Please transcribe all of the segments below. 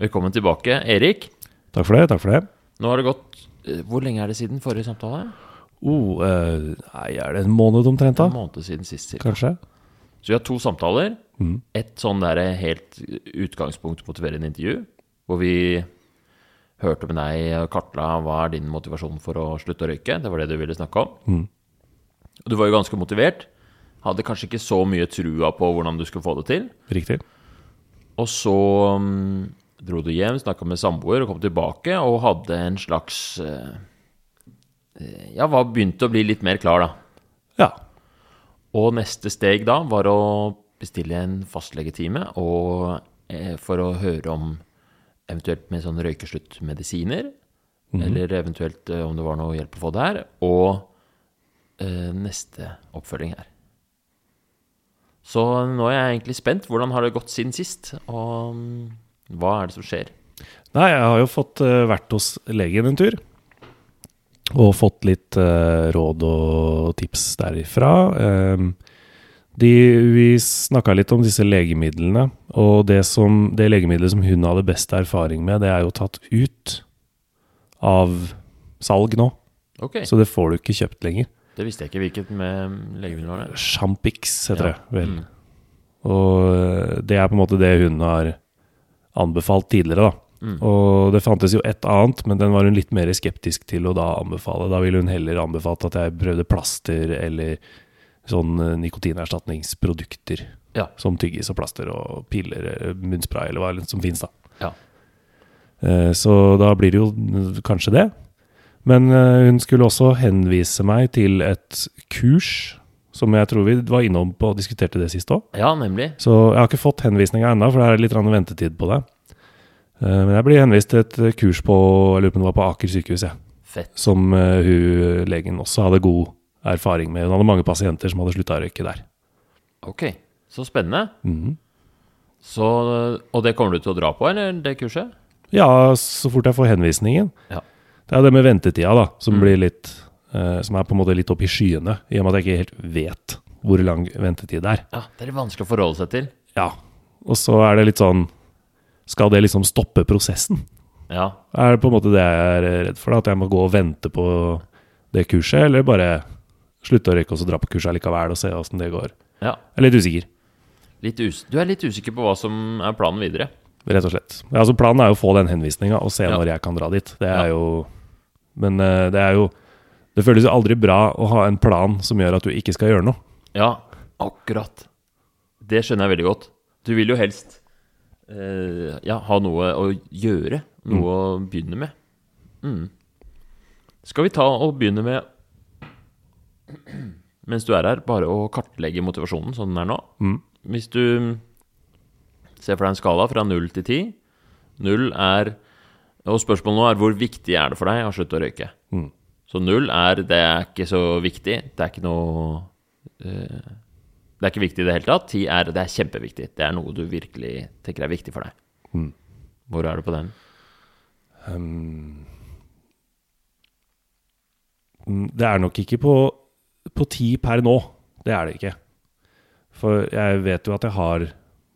Velkommen tilbake, Erik. Takk for det. takk for det. Nå har det gått eh, Hvor lenge er det siden forrige samtale? Oh, eh, nei, er det en måned omtrent, da? En måned siden sist. cirka. Kanskje? Så vi har to samtaler. Mm. Et sånn der helt utgangspunkt motiverende intervju, hvor vi hørte med deg og kartla hva er din motivasjon for å slutte å røyke. Det var det du ville snakke om. Mm. Du var jo ganske motivert. Hadde kanskje ikke så mye trua på hvordan du skulle få det til. Riktig. Og så mm, dro du hjem, snakka med samboer og kom tilbake og hadde en slags eh, eh, Ja, var begynte å bli litt mer klar, da. Ja. Og neste steg da var å bestille en fastlegetime og, eh, for å høre om eventuelt med sånn røykesluttmedisiner, eller eventuelt om det var noe hjelp å få der, og eh, neste oppfølging her. Så nå er jeg egentlig spent. Hvordan har det gått siden sist? Og mm, hva er det som skjer? Nei, jeg har jo fått eh, vært hos legen en tur. Og fått litt uh, råd og tips derifra. Um, de, vi snakka litt om disse legemidlene. Og det, som, det legemiddelet som hun hadde best erfaring med, det er jo tatt ut av salg nå. Okay. Så det får du ikke kjøpt lenger. det visste jeg ikke. Hvilket med legemiddel var det? Champix heter Ja. det vel. Mm. Og eh, det er på en måte det hun har anbefalt tidligere, da. Mm. Og det fantes jo et annet, men den var hun litt mer skeptisk til å da anbefale. Da ville hun heller anbefalt at jeg prøvde plaster eller sånn eh, nikotinerstatningsprodukter. Ja. Som tyggis og plaster og piller, eh, munnspray eller hva som fins, da. Ja. Eh, Så da blir det jo kanskje det. Men hun skulle også henvise meg til et kurs, som jeg tror vi var innom på og diskuterte det sist òg. ja, nemlig. Så jeg har ikke fått henvisninga ennå, for det er litt ventetid på det. Eh, Men jeg blir henvist til et eh, kurs på jeg lurer på om det var på Aker sykehus, jeg. Fett. Som eh, hun, legen også hadde god erfaring med. Hun hadde mange pasienter som hadde slutta å røyke der. Ok, så spennende. Mm. Så, og det kommer du til å dra på, eller det kurset? Ja, så fort jeg får henvisningen. Ja. Det er det med ventetida, da, som Mm. blir litt eh, Som er på en måte litt opp i skyene, i og med at jeg ikke helt vet hvor lang ventetid det er. Ja, det er vanskelig å forholde seg til. Ja. Og så er det litt sånn Skal det liksom stoppe prosessen? Ja, Er det på en måte det jeg er redd for? Da? At jeg må gå og vente på det kurset, eller bare slutte å røyke og så dra på kurset likevel og se åssen det går? ja. Jeg er litt usikker, Litt us du er litt usikker på hva som er planen videre. rett og slett. Ja, altså Planen er jo å få den henvisninga og se Ja. når jeg kan dra dit. Det er jo Men uh, det er jo Det føles jo aldri bra å ha en plan som gjør at du ikke skal gjøre noe. Ja, akkurat. Det skjønner jeg veldig godt. Du vil jo helst eh, ja, ha noe å gjøre. Noe å begynne med. Mm. Skal vi ta og begynne med Mens du er her, bare å kartlegge motivasjonen sånn den er nå. Mm. Hvis du ser for deg en skala fra null til ti Null er Og spørsmålet nå er hvor viktig er det for deg å slutte å røyke? Mm. Så null er det er ikke så viktig. Det er ikke noe uh, Det er ikke viktig i det hele tatt. Ti er det er kjempeviktig. Det er noe du virkelig tenker er viktig for deg. Mm. Hvor er du på den? Um, det er nok ikke på, på ti per nå. Det er det ikke. For jeg vet jo at jeg har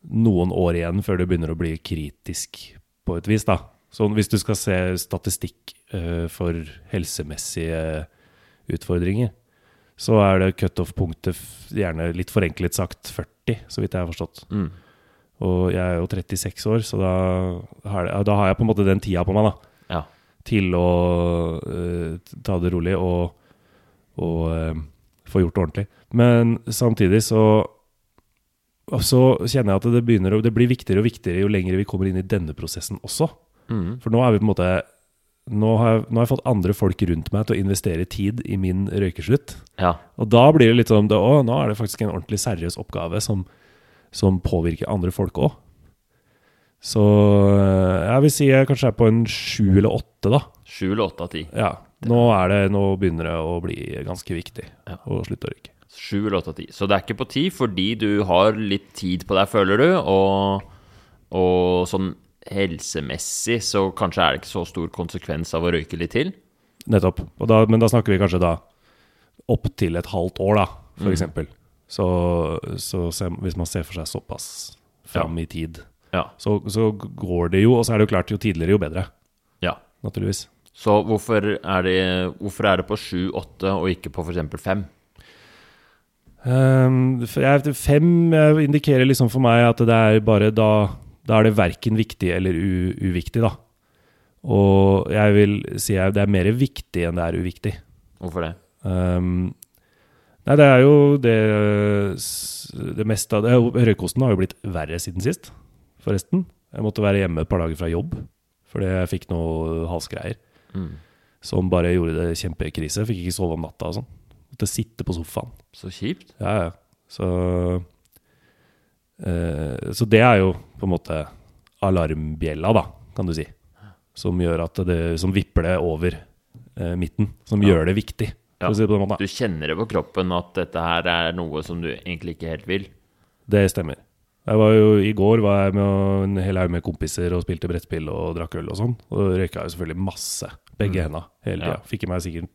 noen år igjen før det begynner å bli kritisk på et vis. da. Så hvis du skal se statistikk uh, for helsemessige utfordringer, så er det cutoff-punktet gjerne litt forenklet sagt 40, så vidt jeg har forstått. Mm. Og jeg er jo 36 år, så da har, jeg, da har jeg på en måte den tida på meg da, Ja. til å uh, ta det rolig og, og uh, få gjort det ordentlig. Men samtidig så så kjenner jeg at det, begynner det blir viktigere og viktigere jo lenger vi kommer inn i denne prosessen også. Mm. For nå er vi på en måte nå har, jeg, nå har jeg fått andre folk rundt meg til å investere tid i min røykeslutt. ja. Og da blir det litt sånn det, Å, nå er det faktisk en ordentlig seriøs oppgave som, som påvirker andre folk òg. Så eh, jeg vil si jeg kanskje er på en sju eller åtte, da. Sju eller åtte av ti. Ja. Nå, er det, nå begynner det å bli ganske viktig Ja. å slutte å røyke. Sju eller åtte av ti. Så det er ikke på ti fordi du har litt tid på deg, føler du, og, og sånn helsemessig så kanskje er det ikke så stor konsekvens av å røyke litt til. Nettopp. Da, men da snakker vi kanskje da opp til et halvt år, da, for Mm. Så, så se, hvis man ser for seg såpass fram i tid. Ja. Så, så går det jo, og så er det jo klart, jo tidligere, jo bedre. ja. Naturligvis. Så hvorfor er det, hvorfor er det på 7-8 og ikke på f.eks. fem? Um, fem eh, indikerer liksom for meg at det er bare da Da er det verken viktig eller uviktig, da. Og jeg vil si at det er mer viktig enn det er uviktig. Hvorfor det? Um, nei, det er jo det Det meste av det Røykosten har jo blitt verre siden sist, forresten. Jeg måtte være hjemme et par dager fra jobb fordi jeg fikk noe halsgreier Mm. som bare gjorde det kjempekrise. Fikk ikke sove om natta og sånn. Måtte sitte på sofaen. Så kjipt. Ja, ja. Så Så det er jo på en måte alarmbjella, da, kan du si. Som gjør at det Som vipper det over eh, midten. Som Ja. gjør det viktig, Ja. si det. Du kjenner det på kroppen at dette her er noe som du egentlig ikke helt vil. Det stemmer. Jeg var jo, I går var jeg med en hel haug med kompiser og spilte brettspill og drakk øl og sånn. Og røyka jo selvfølgelig masse. Begge Mm. henda hele tida. Ja. Fikk i meg sikkert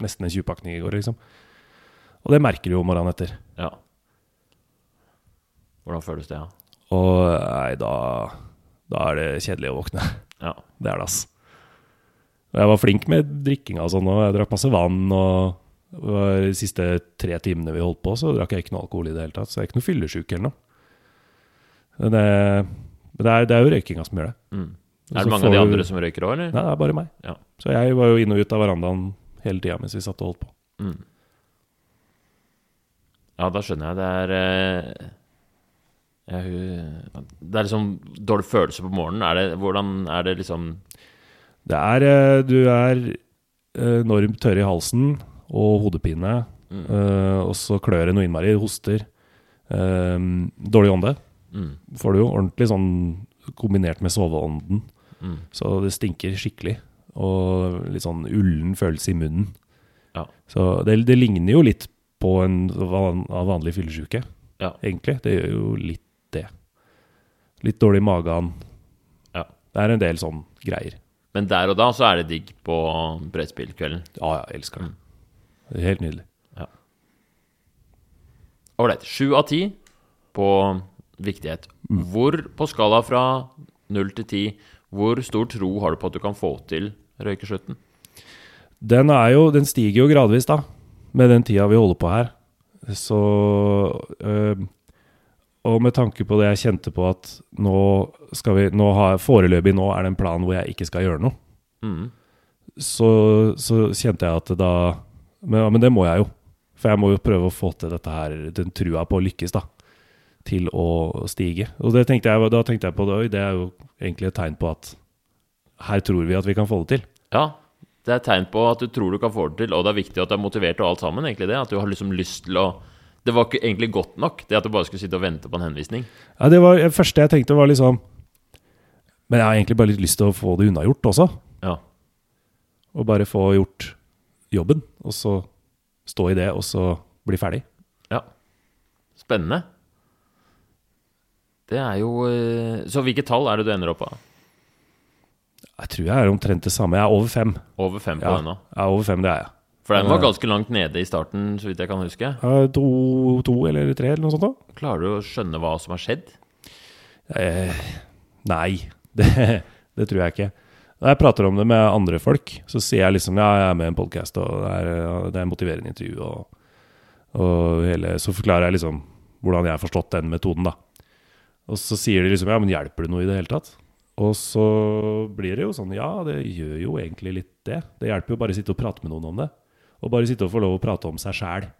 nesten en 20-pakning i går, liksom. Og det merker du jo morgenen etter. Ja. Hvordan føles det, ja? Og nei, da, da er det kjedelig å våkne. Ja. Det er det, ass. Jeg var flink med drikkinga og sånn, og jeg drakk masse vann. Og de siste tre timene vi holdt på, så drakk jeg ikke noe alkohol i det hele tatt. Så jeg er ikke noe fyllesyk eller noe. Men det, men det, er, det er jo røykinga som gjør det. Mm. Er det mange av de andre som røyker òg, eller? Nei, det er bare meg. Ja. Så jeg var jo inn og ut av verandaen hele tida mens vi satt og holdt på. Mm. Ja, da skjønner jeg. Det er eh, hun, Det er liksom dårlig følelse på morgenen. Er det, hvordan er det liksom Det er eh, Du er eh, enormt tørr i halsen og hodepine. Mm. eh, Og så klør det noe innmari. Hoster. Dårlig ånde mm, får du jo. Ordentlig sånn kombinert med soveånden. mm, Så det stinker skikkelig. Og litt sånn ullen følelse i munnen. Ja. Så det, det ligner jo litt på en van, vanlig fyllesyke, Ja. egentlig. Det gjør jo litt det. Litt dårlig i magen. Ja. Det er en del sånn greier. Men der og da så er det digg på brettspillkvelden. Ja, ja, jeg elsker det. Det er helt nydelig. Ja. Ålreit. Sju av ti på viktighet. Hvor på skala fra null til ti, hvor stor tro har du på at du kan få til røykeslutten? Den, er jo, den stiger jo gradvis, da, med den tida vi holder på her. Så øh, Og med tanke på det jeg kjente på at nå skal vi nå har, Foreløpig nå er det en plan hvor jeg ikke skal gjøre noe. Mm. Så, så kjente jeg at da men, ja, men det må jeg jo. For jeg må jo prøve å få til dette her, den trua på å lykkes, da. Til å stige. Og det tenkte jeg, da tenkte jeg på det, òg. det er jo egentlig et tegn på at her tror vi at vi kan få det til. Ja, det er et tegn på at du tror du kan få det til, og det er viktig at du er motivert og alt sammen. egentlig det, At du har liksom lyst til å Det var ikke egentlig godt nok, det at du bare skulle sitte og vente på en henvisning. Ja, det var det første jeg tenkte var liksom Men jeg har egentlig bare litt lyst til å få det unnagjort også. Ja. Og bare få gjort jobben, og så stå i det, og så bli ferdig. ja. Spennende. Det er jo eh, Så hvilket tall er det du ender opp av? Jeg tror jeg er omtrent det samme. Jeg er over fem. Over fem på Ja, denne? jeg er over fem, det er jeg. For den var ganske langt nede i starten, så vidt jeg kan huske. Jeg er to, to eller tre eller noe sånt. da. Klarer du å skjønne hva som har skjedd? Eh, nei, det, det tror jeg ikke. Når jeg prater om det med andre folk, så sier jeg liksom ja, jeg er med i en podkast, og det er, det er motiverende intervju, og, og hele, så forklarer jeg liksom hvordan jeg har forstått den metoden, da. Og så sier de liksom ja, men hjelper det noe i det hele tatt? Og så blir det jo sånn ja, det gjør jo egentlig litt det. Det hjelper jo bare å sitte og prate med noen om det. Og bare sitte og få lov å prate om seg sjæl.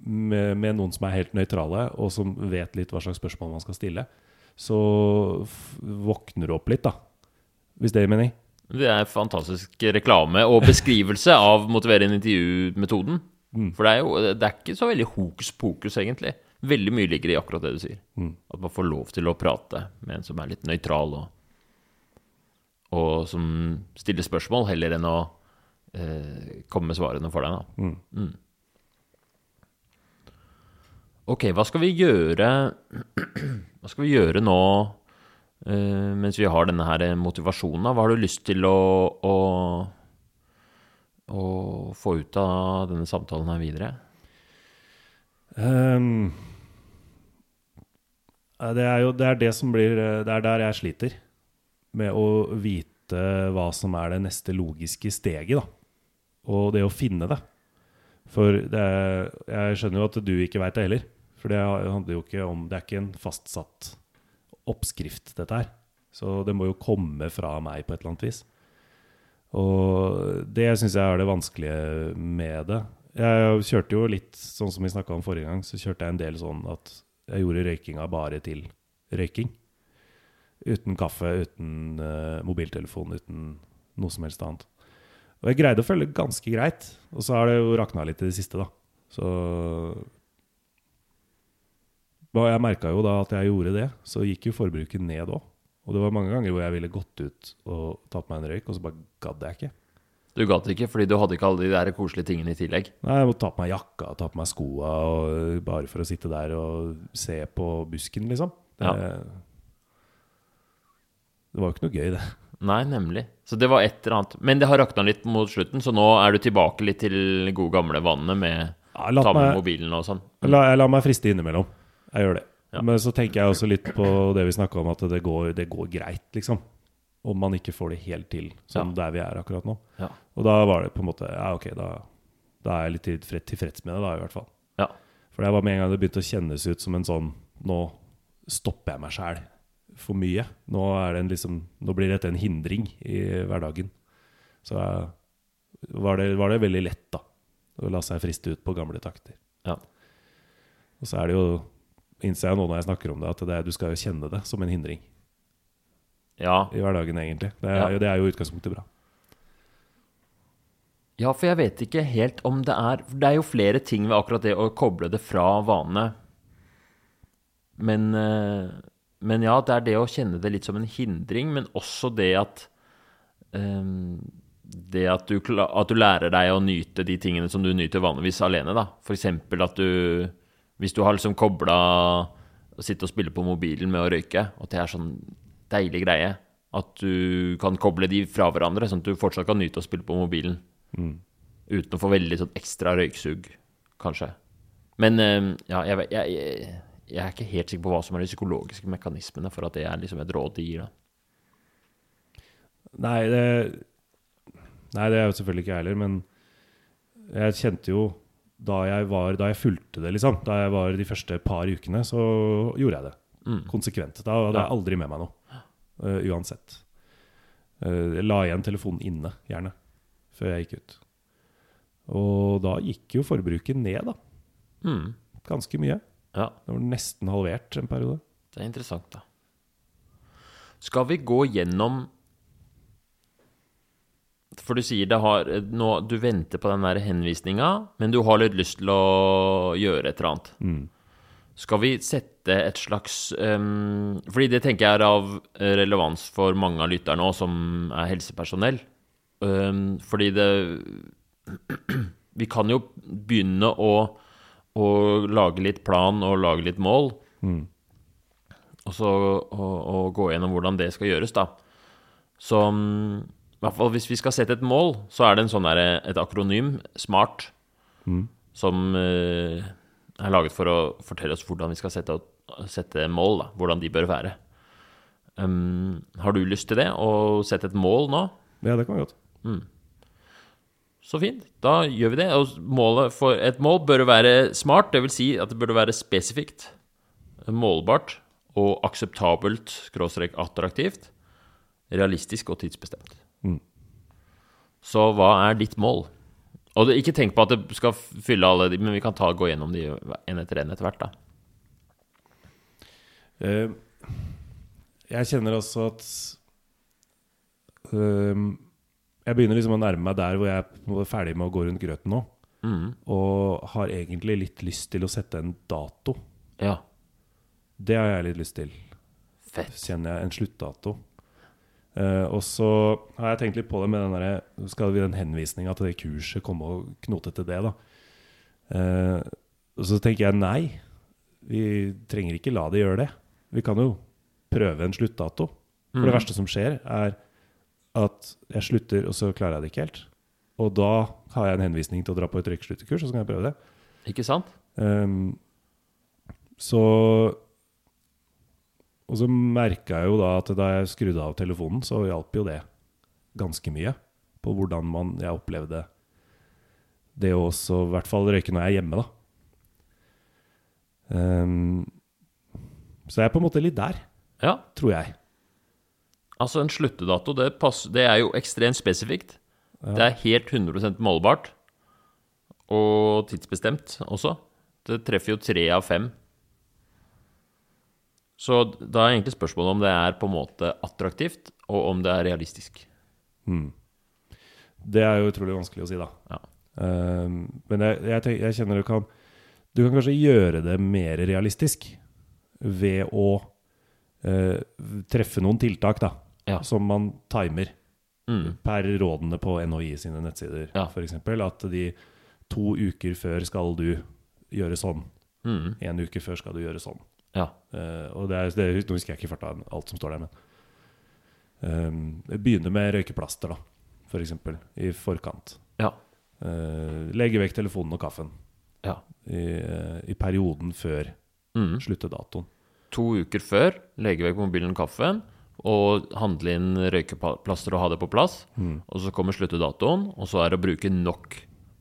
med, med noen som er helt nøytrale, og som vet litt hva slags spørsmål man skal stille. Så våkner du opp litt, da. Hvis det gir mening. Det er fantastisk reklame og beskrivelse av motiverende intervju-metoden. Mm. For det er jo det er ikke så veldig hokus pokus, egentlig. Veldig mye ligger i akkurat det du sier. Mm. At man får lov til å prate med en som er litt nøytral, og, og som stiller spørsmål, heller enn å eh, komme med svarene for deg. Da. Mm. Mm. Ok, hva skal vi gjøre Hva skal vi gjøre nå eh, mens vi har denne her motivasjonen? da? Hva har du lyst til å, å, å få ut av denne samtalen her videre? Um, Det er jo det, er det som blir eh, Det er der jeg sliter. Med å vite hva som er det neste logiske steget, da. Og det å finne det. For det er, jeg skjønner jo at du ikke veit det heller. For det handler jo ikke om Det er ikke en fastsatt oppskrift, dette her. Så det må jo komme fra meg på et eller annet vis. Og det syns jeg er det vanskelige med det. Jeg kjørte jo litt sånn som vi snakka om forrige gang, så kjørte jeg en del sånn at jeg gjorde røykinga bare til røyking. Uten kaffe, uten uh, mobiltelefon, uten noe som helst annet. Og jeg greide å følge ganske greit. Og så har det jo rakna litt i det siste, da. Så jeg merka jo da at jeg gjorde det, så gikk jo forbruket ned òg. Og det var mange ganger hvor jeg ville gått ut og tatt meg en røyk, og så bare gadd jeg ikke. Du gadd ikke fordi du hadde ikke alle de der koselige tingene i tillegg. Nei, jeg måtte ta på meg jakka, ta på meg skoa, og bare for å sitte der og se på busken, liksom. Det, Ja. det var jo ikke noe gøy, det. Nei, nemlig. Så det var et eller annet. Men det har rakna litt mot slutten, så nå er du tilbake litt til gode gamle vannet med Ja, ta med meg, mobilen og sånn. la, jeg lar meg friste innimellom. Jeg gjør det. Ja. Men så tenker jeg også litt på det vi snakka om, at det går, det går greit, liksom. Om man ikke får det helt til, sånn der vi er akkurat nå. Ja. Og da var det på en måte Ja, ok, da, da er jeg litt tilfreds, med det, da, i hvert fall. Ja. For det var med en gang det begynte å kjennes ut som en sånn Nå stopper jeg meg sjæl for mye. Nå, det en liksom, nå blir dette en hindring i hverdagen. Så eh, var det, var det veldig lett, da. Å la seg friste ut på gamle takter. Ja. Og så er det jo Innser jeg nå når jeg snakker om det, at det er, du skal jo kjenne det som en hindring Ja. i hverdagen, egentlig. Det er, Ja. det er jo utgangspunktet bra. ja, for jeg vet ikke helt om det er Det er jo flere ting ved akkurat det å koble det fra vane. Men, eh, men ja, det er det å kjenne det litt som en hindring, men også det at um, Det at du, at du lærer deg å nyte de tingene som du nyter vanligvis alene, da. Eksempel at du Hvis du har liksom kobla å sitte og spille på mobilen med å røyke, og at det er sånn deilig greie at du kan koble de fra hverandre, sånn at du fortsatt kan nyte å spille på mobilen. Uten å få veldig sånn ekstra røyksug, kanskje. Men eh, ja, jeg, jeg, jeg, jeg er ikke helt sikker på hva som er de psykologiske mekanismene for at det er liksom et råd de gir. da. Nei, det, nei, det er jo selvfølgelig ikke jeg heller, men jeg kjente jo da jeg, var, da jeg fulgte det, liksom, da jeg var de første par ukene, så gjorde jeg det. Mm. Konsekvent. Da hadde jeg aldri med meg noe. Uh, uansett. Uh, jeg la igjen telefonen inne, gjerne, før jeg gikk ut. Og da gikk jo forbruket ned, da. Mm. Ganske mye. Ja, Det var nesten halvert en periode. det er interessant, da. Skal vi gå gjennom For du sier det har nå, Du venter på den der henvisninga, men du har litt lyst til å gjøre et eller annet. Mm. Skal vi sette et slags um, Fordi det tenker jeg er av relevans for mange av lytterne òg, som er helsepersonell. Um, fordi det Vi kan jo begynne å, å lage litt plan og lage litt mål. Mm. Og så å, å gå gjennom hvordan det skal gjøres, da. Så um, i hvert fall hvis vi skal sette et mål, så er det en sånn der, et akronym, SMART, Mm. som uh, er laget for å fortelle oss hvordan vi skal sette, sette mål, da, hvordan de bør være. Um, har du lyst til det, å sette et mål nå? Ja, det kan vi godt. Så fint, da gjør vi det. Og et mål bør være smart, det vil si at det bør være spesifikt, målbart og akseptabelt, skråstrek attraktivt, realistisk og tidsbestemt. Mm. Så hva er ditt mål? Og det, ikke tenk på at det skal fylle alle de, men vi kan ta, gå gjennom de en etter en etter hvert, da. Uh, jeg kjenner også at ehm, Jeg begynner liksom å nærme meg der hvor jeg er ferdig med å gå rundt grøten nå. Mm. Og har egentlig litt lyst til å sette en dato. Ja, Det har jeg litt lyst til. fett. Kjenner jeg en sluttdato. Uh, og så har jeg tenkt litt på det med den der, skal vi den henvisninga til det kurset komme og knote til det, da. Uh, og så tenker jeg nei, vi trenger ikke la det gjøre det. Vi kan jo prøve en sluttdato. For det Mhm. verste som skjer, er at jeg slutter, og så klarer jeg det ikke helt. Og da har jeg en henvisning til å dra på et røykesluttekurs, og så kan jeg prøve det. Ikke sant? Um, så Og så merka jeg jo da at da jeg skrudde av telefonen, så hjalp jo det ganske mye på hvordan man, jeg opplevde det å også i hvert fall røyke når jeg er hjemme, da. Um, så jeg er på en måte litt der, Ja. tror jeg. Altså, en sluttedato, det, passer, det er jo ekstremt spesifikt. Det er helt 100% målbart. Og tidsbestemt også. Det treffer jo tre av fem. Så da er egentlig spørsmålet om det er på en måte attraktivt, og om det er realistisk. Det er jo utrolig vanskelig å si, da. Ja. Um, men jeg, jeg, tenker, jeg kjenner du kan Du kan kanskje gjøre det mer realistisk ved å uh, treffe noen tiltak, da. Ja. Som man timer Mm. per rådene på NHI sine nettsider, Ja. eksempel At de to uker før skal du gjøre sånn. Mm. En uke før skal du gjøre sånn. Ja. Uh, og det er, det, Nå husker jeg ikke farta alt som står der, men um, Begynne med røykeplaster, da, for eksempel. I forkant. Ja. Uh, legge vekk telefonen og kaffen ja. i, uh, i perioden før Mm. sluttedatoen. To uker før legge vekk mobilen og kaffen og handle inn røykeplaster og ha det på plass. Og så kommer sluttedatoen, og så er det å bruke nok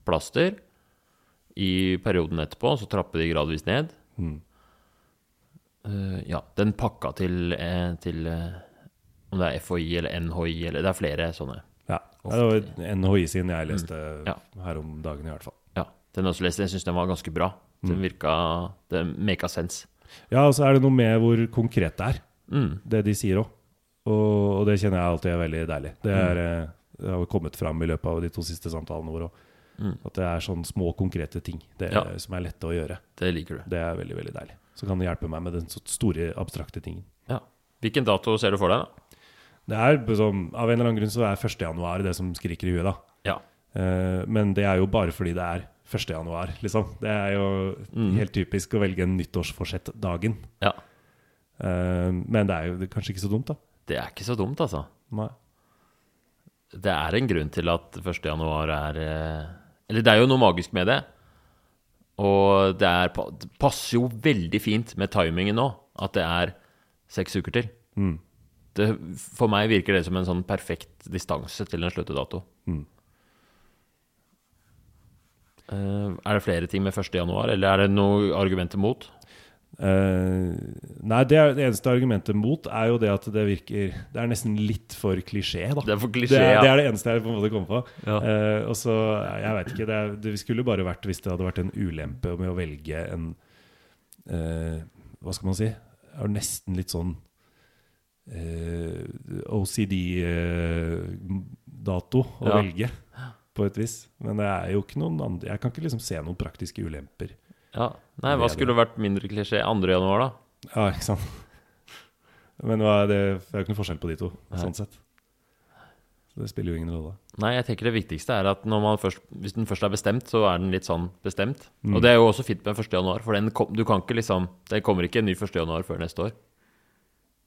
plaster i perioden etterpå, og så trappe de gradvis ned. Mm. Uh, ja, den pakka til, eh, til eh, Om det er FHI eller NHI eller Det er flere sånne. Ja. Det var NHI sin jeg leste Mm. Ja. her om dagen, i hvert fall. Ja, Den også leste. Jeg syns den var ganske bra. Den virka Det make sense. Ja, og så er det noe med hvor konkret det er, Mm. det de sier òg. Og, og det kjenner jeg alltid er veldig deilig. Det, Mm. er, eh, det har kommet fram i løpet av de to siste samtalene våre òg. Mm. At det er sånne små, konkrete ting det, Ja. som er lette å gjøre. Det liker du. Det er veldig veldig deilig. Så kan det hjelpe meg med den store, abstrakte tingen. Ja. Hvilken dato ser du for deg, da? Det er sånn, Av en eller annen grunn så er 1. januar det som skriker i huet, da. Ja. Uh, men det er jo bare fordi det er 1. januar, liksom. Det er jo Mm. helt typisk å velge en nyttårsforsett-dagen. ja. Uh, men det er jo det er kanskje ikke så dumt, da. Det er ikke så dumt, altså. Nei. Det er en grunn til at 1. januar er eh, Eller det er jo noe magisk med det. Og det, er, det passer jo veldig fint med timingen nå, at det er seks uker til. Mm. Det, for meg virker det som en sånn perfekt distanse til en sluttedato. Mm. Uh, er det flere ting med 1. januar, eller er det noe argumenter mot? Eh, nei, det, er, det eneste argumentet mot er jo det at det virker Det er nesten litt for klisjé, da. Det er for Det er, ja. det er det eneste jeg på en måte kommer på. Ja. Uh, og så, jeg veit ikke, det, det skulle bare vært hvis det hadde vært en ulempe med å velge en uh, Hva skal man si? Det er nesten litt sånn OCD-dato å Ja. velge, på et vis. Men det er jo ikke noen andre Jeg kan ikke liksom se noen praktiske ulemper. Ja. Nei, hva skulle vært mindre klisjé? 2. januar, da? Ja, ikke sant? Men det, det er jo ikke noe forskjell på de to, Nei. sånn sett. Så det spiller jo ingen rolle. Nei, jeg tenker det viktigste er at først, hvis den først er bestemt, så er den litt sånn bestemt. Mm. Og det er jo også fint med 1. januar, for den kom, du kan ikke liksom Det kommer ikke en ny 1. januar før neste år.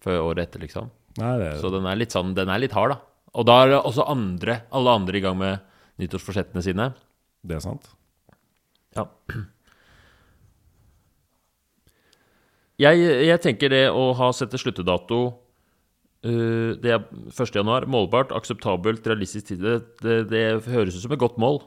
Før året etter, liksom. Nei, det er Så den er litt sånn Den er litt hard, da. Og da er det også andre, alle andre i gang med nyttårsforsettene sine. Det er sant. Ja. Jeg, jeg tenker det å ha sette sluttedato uh, Det er 1. januar. Målbart, akseptabelt, realistisk tid. Det, det, det høres ut som et godt mål.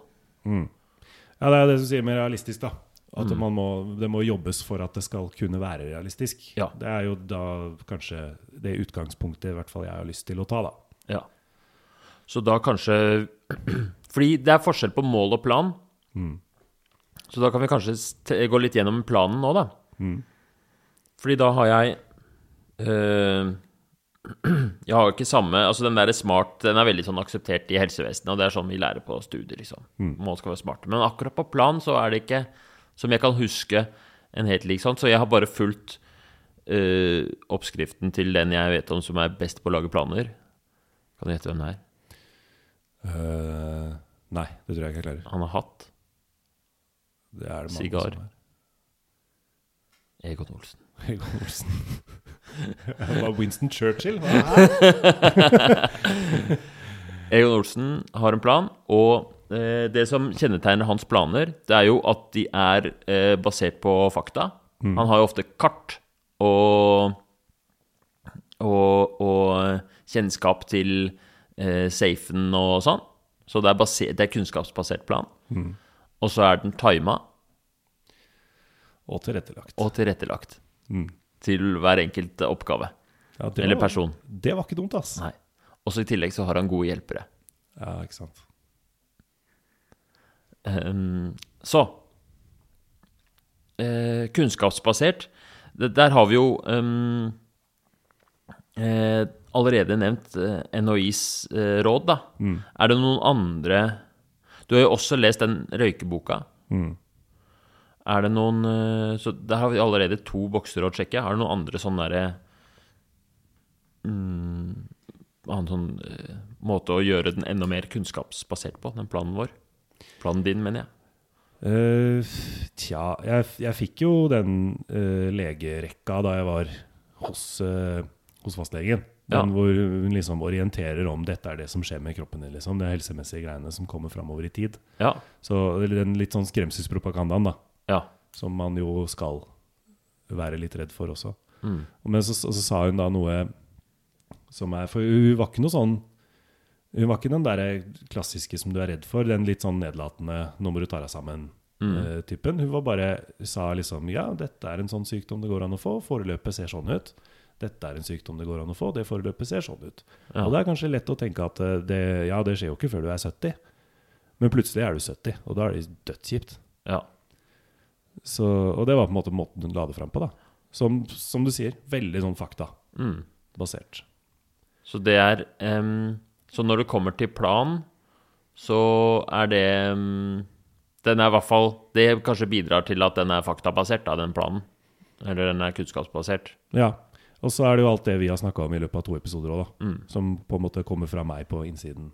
Ja, det er det du sier med realistisk, da. At Mm. man må, det må jobbes for at det skal kunne være realistisk. Ja. Det er jo da kanskje det utgangspunktet i hvert fall jeg har lyst til å ta, da. Ja. Så da kanskje Fordi det er forskjell på mål og plan. Mm. Så da kan vi kanskje gå litt gjennom planen nå, da. Mm. Fordi da har jeg øh, Jeg har ikke samme Altså den der smart Den er veldig sånn akseptert i helsevesenet, og det er sånn vi lærer på studier, liksom. Mål skal være smart. Men akkurat på plan så er det ikke, som jeg kan huske, en helt lik sånn. Så jeg har bare fulgt øh, oppskriften til den jeg vet om som er best på å lage planer. Kan du gjette hvem det er? Uh, nei, det tror jeg ikke jeg klarer. Han har hatt Det er det mange Sigar. som er. Egon Olsen. Egon Olsen. Det var Winston Churchill? Egon Olsen har en plan, og eh, det som kjennetegner hans planer, det er jo at de er eh, basert på fakta. Han har jo ofte kart og og, og kjennskap til eh, safen og sånn. Så det er, det er kunnskapsbasert plan. Og så er den tima Og tilrettelagt. og tilrettelagt Mm. til hver enkelt oppgave. Ja, Eller var- person. Det var ikke dumt, ass. Nei. Og så i tillegg så har han gode hjelpere. Ja, ikke sant. Um, så uh, Kunnskapsbasert. Der har vi jo um, uh, allerede nevnt uh, NHIs eh, råd, da. Mm. Er det noen andre Du har jo også lest den røykeboka. Mm. Er det noen eh, Så der har vi allerede to bokser å sjekke. Er det noen andre sånne derre mm, Annen sånn uh, måte å gjøre den enda mer kunnskapsbasert på, den planen vår? Planen din, mener jeg. Uh, tja, jeg, jeg fikk jo den uh, legerekka da jeg var hos, hos fastlegen. Den Ja. hvor hun liksom orienterer om dette er det som skjer med kroppen din. Liksom. Det er helsemessige greiene som kommer framover i tid. Ja. Så den litt sånn skremselspropagandaen, da. Ja. Som man jo skal være litt redd for også. Mm. Men så, så, så sa hun da noe som er For hun var ikke noe sånn Hun var ikke den der klassiske som du er redd for, den litt sånn nedlatende 'nå må du ta deg sammen'-typen. Hun var bare sa liksom ja, dette er en sånn sykdom det går an å få, foreløpet ser sånn ut. Dette er en sykdom det går an å få, det foreløpet ser sånn ut. Ja. Og det er kanskje lett å tenke at eh, det, ja, det skjer jo ikke før du er 70. Men plutselig er du 70, og da er det dødskjipt. ja. Så, og det var på en måte måten hun la det fram på. da Som, som du sier, veldig sånn faktabasert. Mm. Så det er um, Så når det kommer til plan, så er det um, Den er i hvert fall Det kanskje bidrar til at den er faktabasert, da, den planen. Eller den er kunnskapsbasert. Ja. Og så er det jo alt det vi har snakka om i løpet av to episoder òg, da. Mm. Som på en måte kommer fra meg på innsiden.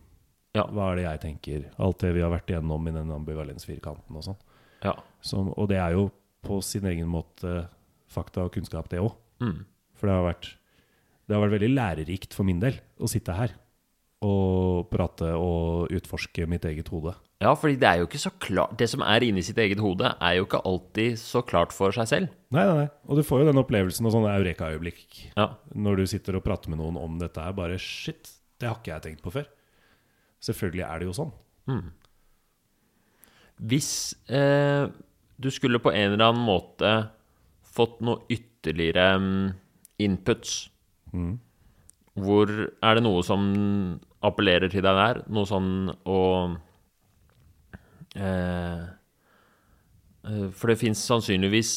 Ja. Hva er det jeg tenker? Alt det vi har vært igjennom i den ambivalensfirkanten og sånn. Ja. Som- Og det er jo på sin egen måte fakta og kunnskap, det òg. Mm. For det har, vært, det har vært veldig lærerikt for min del å sitte her og prate og utforske mitt eget hode. Ja, fordi det er jo ikke så klart Det som er inni sitt eget hode, er jo ikke alltid så klart for seg selv. Nei, nei, nei. Og du får jo den opplevelsen og sånne eureka-øyeblikk Ja. når du sitter og prater med noen om dette her. Bare shit, det har ikke jeg tenkt på før. Selvfølgelig er det jo sånn. Hvis eh, du skulle på en eller annen måte fått noe ytterligere mm, inputs, hvor er det noe som appellerer til deg der? Noe sånn å eh, eh, For det fins sannsynligvis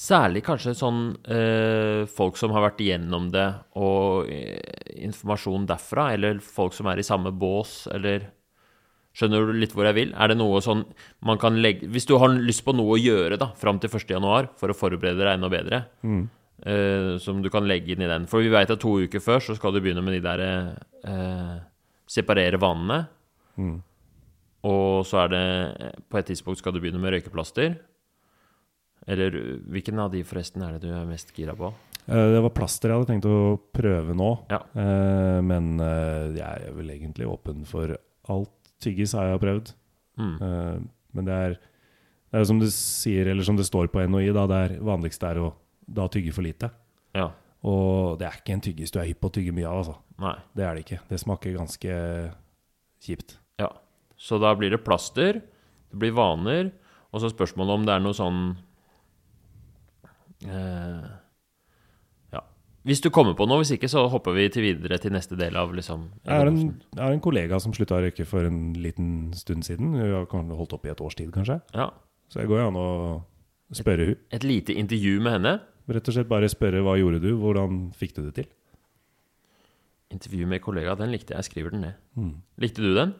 Særlig kanskje sånn eh, folk som har vært igjennom det, og eh, informasjon derfra, eller folk som er i samme bås, eller Skjønner du litt hvor jeg vil? Er det noe sånn man kan legge Hvis du har lyst på noe å gjøre da, fram til 1. januar for å forberede deg enda bedre, eh, som du kan legge inn i den For vi veit at to uker før så skal du begynne med de der eh, separere vanene. Og så er det På et tidspunkt skal du begynne med røykeplaster. Eller hvilken av de forresten er det du er mest gira på? Eh, Det var plaster jeg hadde tenkt å prøve nå. Ja. Eh, Men eh, jeg er vel egentlig åpen for alt. Tyggis har jeg prøvd. Mm. Uh, Men det er, det er som du sier, eller som det står på NHI, da, det er vanligste er å da tygge for lite. Ja. Og det er ikke en tyggis du er hypp på å tygge mye av, altså. Nei. Det er det ikke. Det smaker ganske kjipt. Ja. Så da blir det plaster, det blir vaner, og så spørsmålet om det er noe sånn eh. Hvis du kommer på noe, hvis ikke, så hopper vi til videre til neste del av liksom Jeg har en, jeg har en kollega som slutta å røyke for en liten stund siden. Hun har holdt opp i et års tid, kanskje. Ja. Så jeg går jo an å spørre hun. Et lite intervju med henne. Rett og slett bare spørre hva gjorde du, hvordan fikk du det til? Intervju med kollega, den likte jeg. Jeg skriver den ned. Mm. Likte du den?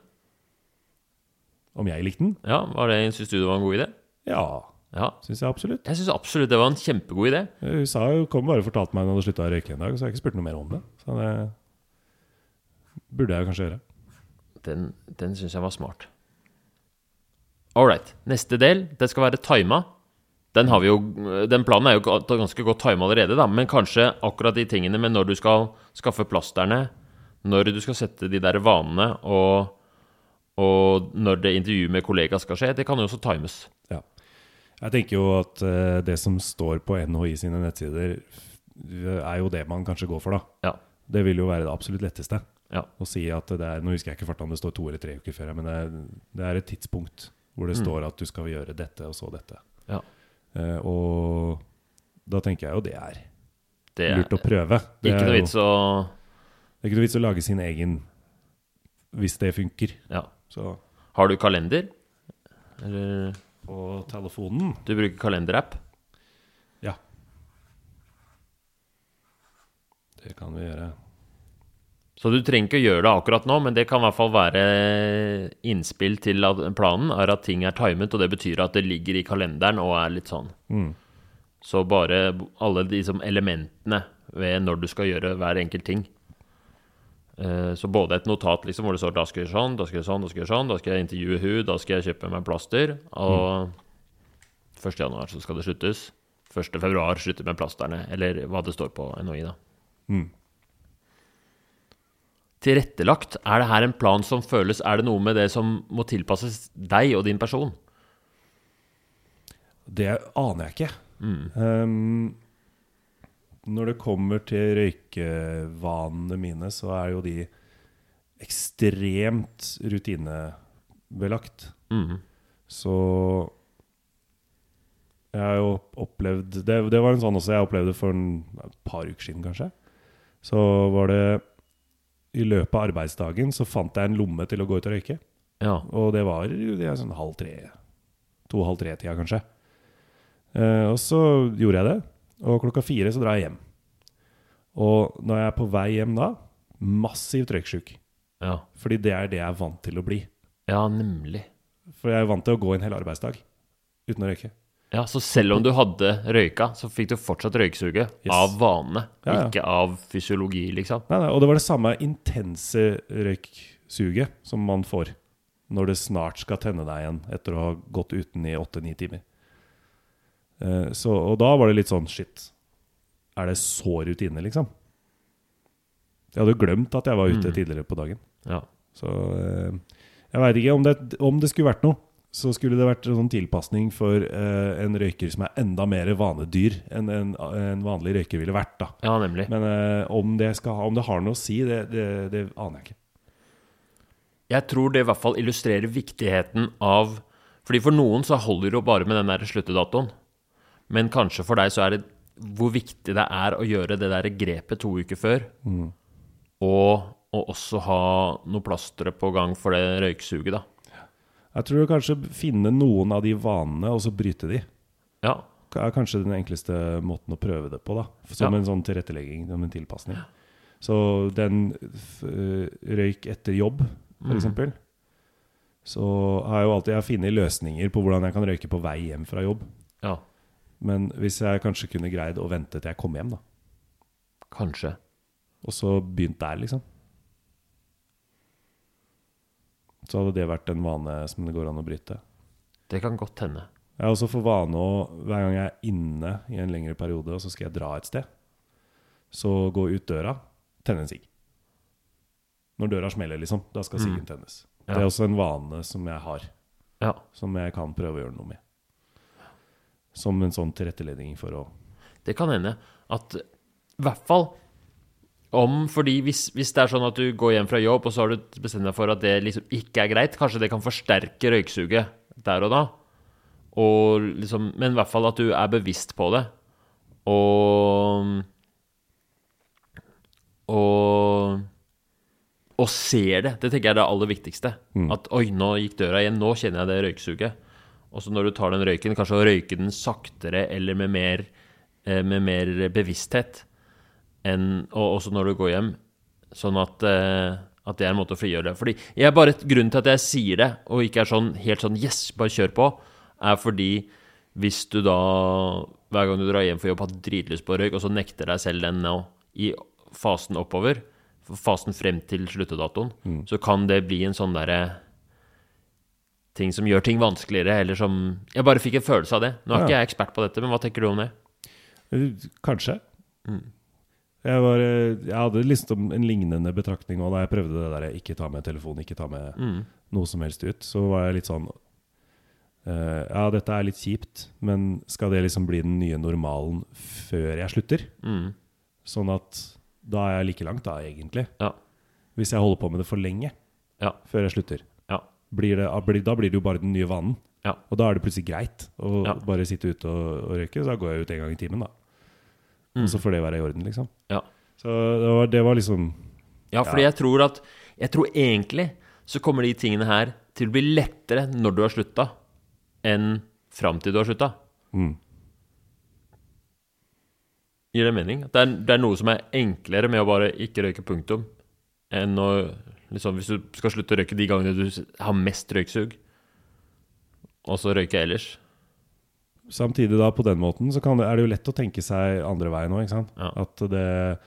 Om jeg likte den? Ja, var det, Syns du det var en god idé? Ja, Ja. syns jeg absolutt. Jeg syns absolutt det var en kjempegod idé. Hun sa jo, kom bare og fortalte meg hun hadde slutta å røyke en dag, så jeg har ikke spurt noe mer om det. Så det burde jeg kanskje gjøre. Den, den syns jeg var smart. All right. Neste del, det skal være tima. Den, har vi jo, den planen er jo ganske godt tima allerede, da, men kanskje akkurat de tingene med når du skal skaffe plasterne, når du skal sette de der vanene, og, og når det intervjuet med kollega skal skje, det kan jo også times. Ja. Jeg tenker jo at uh, det som står på NHI sine nettsider, er jo det man kanskje går for, da. Ja. Det vil jo være det absolutt letteste. Ja. Å si at det er Nå husker jeg ikke farta om det står to eller tre uker før, men det er, det er et tidspunkt hvor det Mm. står at du skal gjøre dette og så dette. Ja. Uh, og da tenker jeg jo det er Det er lurt å prøve. Det ikke noe vits å Det er ikke noe vits å lage sin egen hvis det funker. Ja. Så Har du kalender? Eller på telefonen du bruker kalenderapp? Ja. Det kan vi gjøre. Så du trenger ikke å gjøre det akkurat nå, men det kan i hvert fall være innspill til planen er at ting er timet, og det betyr at det ligger i kalenderen og er litt sånn. Mm. Så bare alle de som elementene ved når du skal gjøre hver enkelt ting. Eh, Så både et notat liksom, hvor det står da skal jeg gjøre sånn, da skal jeg gjøre sånn, da skal jeg gjøre sånn, da skal jeg intervjue hun, da skal jeg kjøpe meg plaster, og 1. januar så skal det sluttes. 1. februar slutter med plasterne, eller hva det står på NHI, da. Mm. Tilrettelagt, er det her en plan som føles Er det noe med det som må tilpasses deg og din person? Det aner jeg ikke. Mm. Um, når det kommer til røykevanene mine, så er jo de ekstremt rutinebelagt. Mm. Så jeg har jo opplevd det, det var en sånn også jeg opplevde for en, et par uker siden, kanskje. Så var det I løpet av arbeidsdagen så fant jeg en lomme til å gå ut og røyke. Ja. Og det var jo det sånn halv tre To-halv tre-tida, kanskje. Eh, og så gjorde jeg det. Og klokka fire så drar jeg hjem. Og når jeg er på vei hjem da, massivt røyksjuk. ja. Fordi det er det jeg er vant til å bli. Ja, nemlig. For jeg er vant til å gå en hel arbeidsdag uten å røyke. Ja, Så selv om du hadde røyka, så fikk du fortsatt røyksuget Yes. av vane, Ja, ja. ikke av fysiologi, liksom. Nei, nei, og det var det samme intense røyksuget som man får når det snart skal tenne deg igjen etter å ha gått uten i åtte-ni timer. Eh, så, og da var det litt sånn Shit, er det så rutine, liksom? Jeg hadde jo glemt at jeg var ute Mm. tidligere på dagen. Ja. Så eh, jeg veit ikke om det, om det skulle vært noe. Så skulle det vært en sånn tilpasning for uh, en røyker som er enda mer vanedyr enn en, en vanlig røyker ville vært. da ja, nemlig. men uh, om, det skal om det har noe å si, det, det, det aner jeg ikke. Jeg tror det i hvert fall illustrerer viktigheten av Fordi for noen så holder det jo bare med den der sluttedatoen. Men kanskje for deg så er det hvor viktig det er å gjøre det der grepet to uker før. Og, og også ha noe plastre på gang for det røyksuget, da. Jeg tror kanskje finne noen av de vanene, og så bryte de. Ja. er kanskje den enkleste måten å prøve det på. da Som Ja. en sånn tilrettelegging, som en tilpasning. Så den øh, røyk etter jobb, for Mm. Så har jeg jo alltid funnet løsninger på hvordan jeg kan røyke på vei hjem fra jobb. ja. Men hvis jeg kanskje kunne greid å vente til jeg kom hjem, da Kanskje. og så begynt der, liksom Så hadde det vært en vane som det går an å bryte. Det kan godt hende. Jeg har også for vane å, hver gang jeg er inne i en lengre periode, og så skal jeg dra et sted, så gå ut døra, tenne en sigg. Når døra smeller, liksom. Da skal siggen tennes. Ja. Det er også en vane som jeg har, Ja. som jeg kan prøve å gjøre noe med. Som en sånn tilrettelegging for å Det kan hende at I hvert fall om Fordi hvis, hvis det er sånn at du går hjem fra jobb, og så har du bestemt deg for at det liksom ikke er greit, kanskje det kan forsterke røyksuget der og da. Og liksom, men i hvert fall at du er bevisst på det. Og Og og ser det. Det tenker jeg er det aller viktigste. At oi, nå gikk døra igjen, nå kjenner jeg det røyksuget. Og så når du tar den røyken, kanskje å røyke den saktere eller med mer, eh, med mer bevissthet. Enn, og også når du går hjem. Sånn at, eh, at det er en måte å frigjøre det. Fordi jeg bare, Grunnen til at jeg sier det, og ikke er sånn helt sånn yes, bare kjør på, er fordi hvis du da hver gang du drar hjem for jobb har dritlyst på røyk, og så nekter deg selv den nå i fasen oppover, fasen frem til sluttedatoen, så kan det bli en sånn derre ting som gjør ting vanskeligere, eller som Jeg bare fikk en følelse av det. Nå er Ja. ikke jeg ekspert på dette, men hva tenker du om det? Kanskje. Kanskje. Jeg, var, eh, jeg hadde liksom en lignende betraktning òg da jeg prøvde det der ikke ta med telefon, ikke ta med Mm. noe som helst ut. Så var jeg litt sånn Uh, Ja, dette er litt kjipt, men skal det liksom bli den nye normalen før jeg slutter? Mm. Sånn at da er jeg like langt, da, egentlig. Ja. Hvis jeg holder på med det for lenge Ja. før jeg slutter. Blir det, da blir det jo bare den nye vanen. Ja. Og da er det plutselig greit å Ja. bare sitte ute og, og røyke. Så da går jeg ut en gang i timen, da. Mm. Og så får det være i orden, liksom. Ja. Så det var, det var liksom Ja, fordi jeg tror at Jeg tror egentlig så kommer de tingene her til å bli lettere når du har slutta, enn fram til du har slutta. mm, Gir det mening? Det er, det er noe som er enklere med å bare ikke røyke punktum, enn å liksom Hvis du skal slutte å røyke de gangene du har mest røyksug, og så røyke ellers. Samtidig da, på den måten, så kan det, er det jo lett å tenke seg andre veien òg, ikke sant? Ja. At det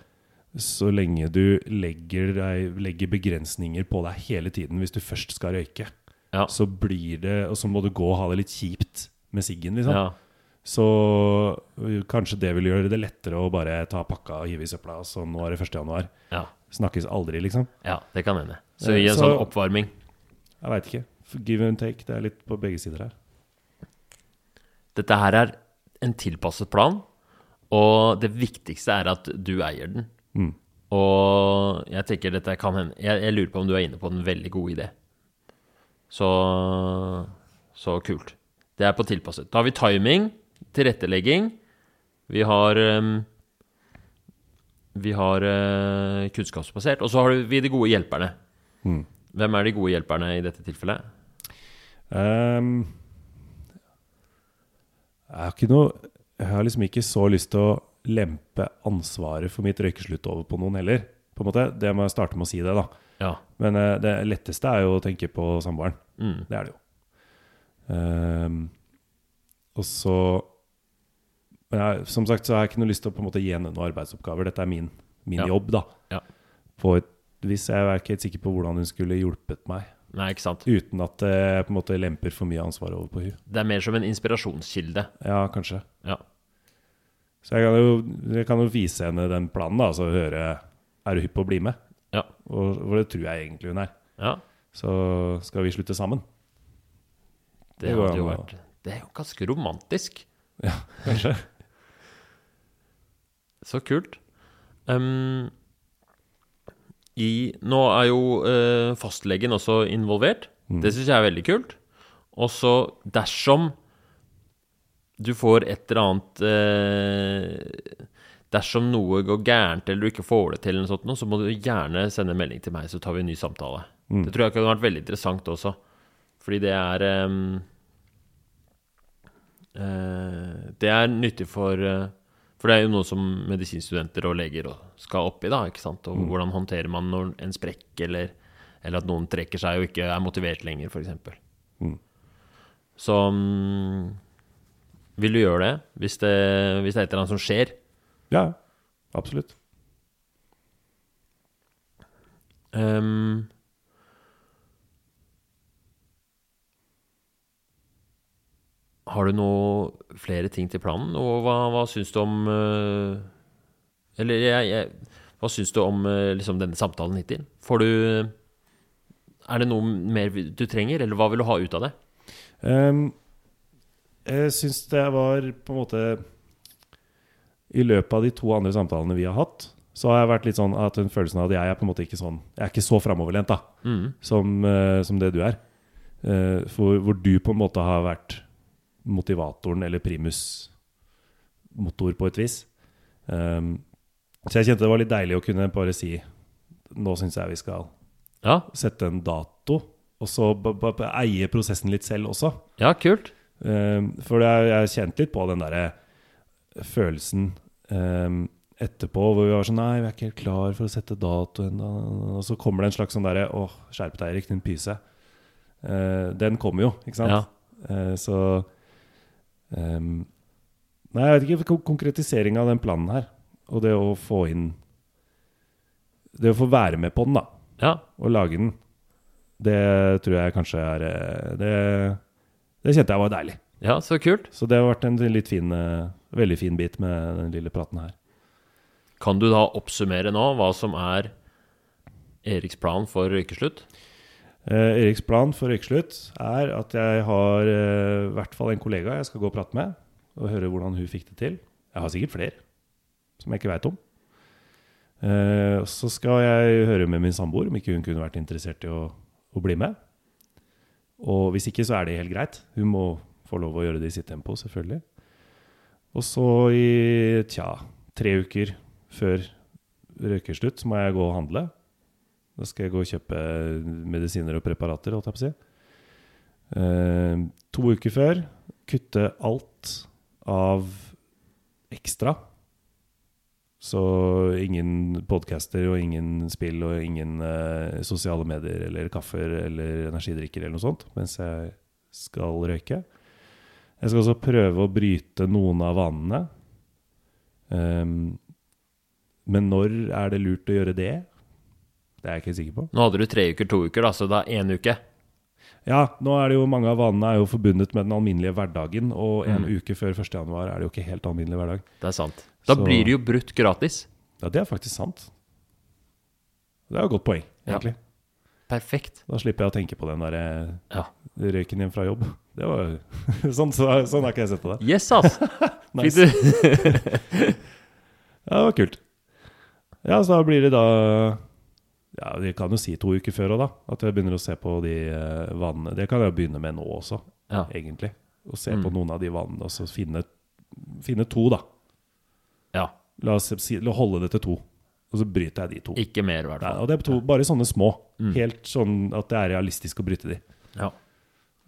Så lenge du legger, legger begrensninger på deg hele tiden hvis du først skal røyke, Ja. så blir det Og så må du gå og ha det litt kjipt med siggen, liksom. Ja. Så kanskje det vil gjøre det lettere å bare ta pakka og hive i søpla. Så nå er det 1. januar. Ja. Snakkes aldri, liksom. ja, det kan hende. Så Eh, i en så- sånn oppvarming Jeg veit ikke. Give and take. Det er litt på begge sider her. Dette her er en tilpasset plan, og det viktigste er at du eier den. Mm. Og jeg tenker dette kan hende jeg, jeg lurer på om du er inne på en veldig god idé. Så Så kult. Det er på tilpasset. Da har vi timing, tilrettelegging. Vi har ehm, Vi har eh, kunnskapsbasert. Og så har vi de gode hjelperne. Mm. Hvem er de gode hjelperne i dette tilfellet? Um, jeg har noe Jeg har liksom ikke så lyst til å lempe ansvaret for mitt røykeslutt over på noen heller. På en måte, Det må jeg starte med å si det, da. Ja. Men uh, det letteste er jo å tenke på samboeren. Mm. Det er det jo. Um, og så Men jeg, som sagt så har jeg ikke noe lyst til å på en måte gi henne noen arbeidsoppgaver. Dette er min, min Ja. jobb, da. Ja. På et vis. Jeg er ikke helt sikker på hvordan hun skulle hjulpet meg. Nei, ikke sant. Uten at det på en måte lemper for mye ansvar over på hun. Det er mer som en inspirasjonskilde. Ja, kanskje. Ja. Så jeg kan jo, jeg kan jo vise henne den planen, da, altså høre Er du hypp på å bli med? Ja. Og, og det tror jeg egentlig hun er. ja. Så skal vi slutte sammen. Det Det hadde jo vært Det er jo ganske romantisk. Ja, Kanskje. Så kult. Um, i, nå er jo eh, fastlegen også involvert. Det syns jeg er veldig kult. Og så dersom du får et eller annet eh, Dersom noe går gærent eller du ikke får det til, eller noe sånt, så må du gjerne sende en melding til meg, så tar vi en ny samtale. Mm. Det tror jeg kunne vært veldig interessant også. Fordi det er eh, Det er nyttig for eh, For det er jo noe som medisinstudenter og leger skal opp i, da. ikke sant? Og hvordan håndterer man når en sprekk, eller, eller at noen trekker seg og ikke er motivert lenger, f.eks. Mm. Så um, vil du gjøre det hvis, det hvis det er et eller annet som skjer? Ja, absolutt. Ehm, har du noe flere ting til planen, og hva, hva syns du om eh, Eller jeg, jeg, hva syns du om eh, liksom denne samtalen hittil? Får du Er det noe mer du trenger, eller hva vil du ha ut av det? Um, jeg syns det var på en måte I løpet av de to andre samtalene vi har hatt, så har jeg vært litt sånn at den følelsen av at jeg er på en måte ikke sånn Jeg er ikke så framoverlent da Mm. som, eh, som det du er. Uh, for, hvor du på en måte har vært motivatoren eller primus motor på et vis. Um, så jeg kjente det var litt deilig å kunne bare si Nå syns jeg vi skal Ja, sette en dato, og så eie prosessen litt selv også. ja, kult. Um, for er- jeg kjente litt på den derre følelsen um, etterpå hvor vi var sånn Nei, vi er ikke helt klar for å sette dato ennå. Og så kommer det en slags sånn derre Å, skjerp deg, Erik, din pyse. Uh, den kommer jo, ikke sant? Ja. Uh, så ehm, Nei, jeg vet ikke. kon- Konkretisering av den planen her, og det å få inn Det å få være med på den, da Ja, og lage den, det tror jeg kanskje er eh, Det, det kjente jeg var deilig. ja så kult. Så det har vært en litt fin, eh, veldig fin bit med den lille praten her. Kan du da oppsummere nå hva som er Eriks plan for røykeslutt? Eh, Eriks plan for røykeslutt er at jeg har eh, i hvert fall en kollega jeg skal gå og prate med, og høre hvordan hun fikk det til. Jeg har sikkert flere som jeg ikke veit om. Eh, så skal jeg høre med min samboer om ikke hun kunne vært interessert i å, å bli med. Og hvis ikke, så er det helt greit. Hun må få lov å gjøre det i sitt tempo, selvfølgelig. Og så i tja, tre uker før røykeslutt så må jeg gå og handle. Da skal jeg gå og kjøpe medisiner og preparater, holdt jeg på å si. Eh, to uker før kutte alt av ekstra. Så ingen podcaster og ingen spill og ingen eh, sosiale medier eller kaffer eller energidrikker eller noe sånt mens jeg skal røyke. Jeg skal også prøve å bryte noen av vanene. Um, men når er det lurt å gjøre det? Det er jeg ikke sikker på. Nå hadde du tre uker, to uker, da, så da én uke. Ja, nå er det jo mange av vanene er jo forbundet med den alminnelige hverdagen, og en Mm. uke før 1. januar er det jo ikke helt alminnelig hverdag. Det er sant. Da Så- blir det jo brutt gratis. Ja, det er faktisk sant. Det er jo et godt poeng, Ja. egentlig. Perfekt. Da slipper jeg å tenke på den der Ja. røyken hjem fra jobb. Det var sånn, så, sånn har ikke jeg sett på det. Yes, ass! Nice. Ja, det var kult. Ja, så da blir det da Ja, vi kan jo si to uker før òg, da. At jeg begynner å se på de vannene vanene. Det kan jeg begynne med nå også, Ja. egentlig. Å se Mm. på noen av de vanene, og så finne, finne to, da. ja. La oss si, la holde det til to. Og så bryter jeg de to. Ikke mer, i hvert Nei, fall. og det er to, bare sånne små. Mm. Helt sånn at det er realistisk å bryte de. Ja.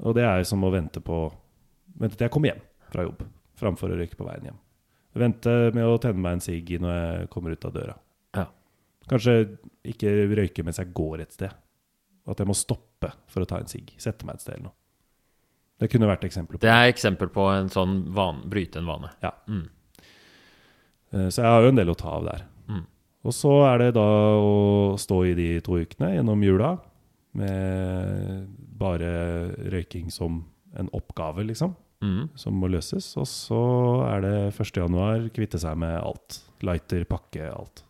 Og det er som å vente på Vente til jeg kommer hjem fra jobb, framfor å røyke på veien hjem. Vente med å tenne meg en sigg når jeg kommer ut av døra. Kanskje ikke røyke mens jeg går et sted. At jeg må stoppe for å ta en sigg. Sette meg et sted eller noe. Det kunne vært eksempler på Det er eksempel på en sånn van, bryte en vane. Ja. Mm. Eh, Så jeg har jo en del å ta av der. Mm. Og så er det da å stå i de to ukene gjennom jula med bare røyking som en oppgave, liksom, Mm. som må løses. Og så er det 1. januar kvitte seg med alt. Lighter, pakke, alt.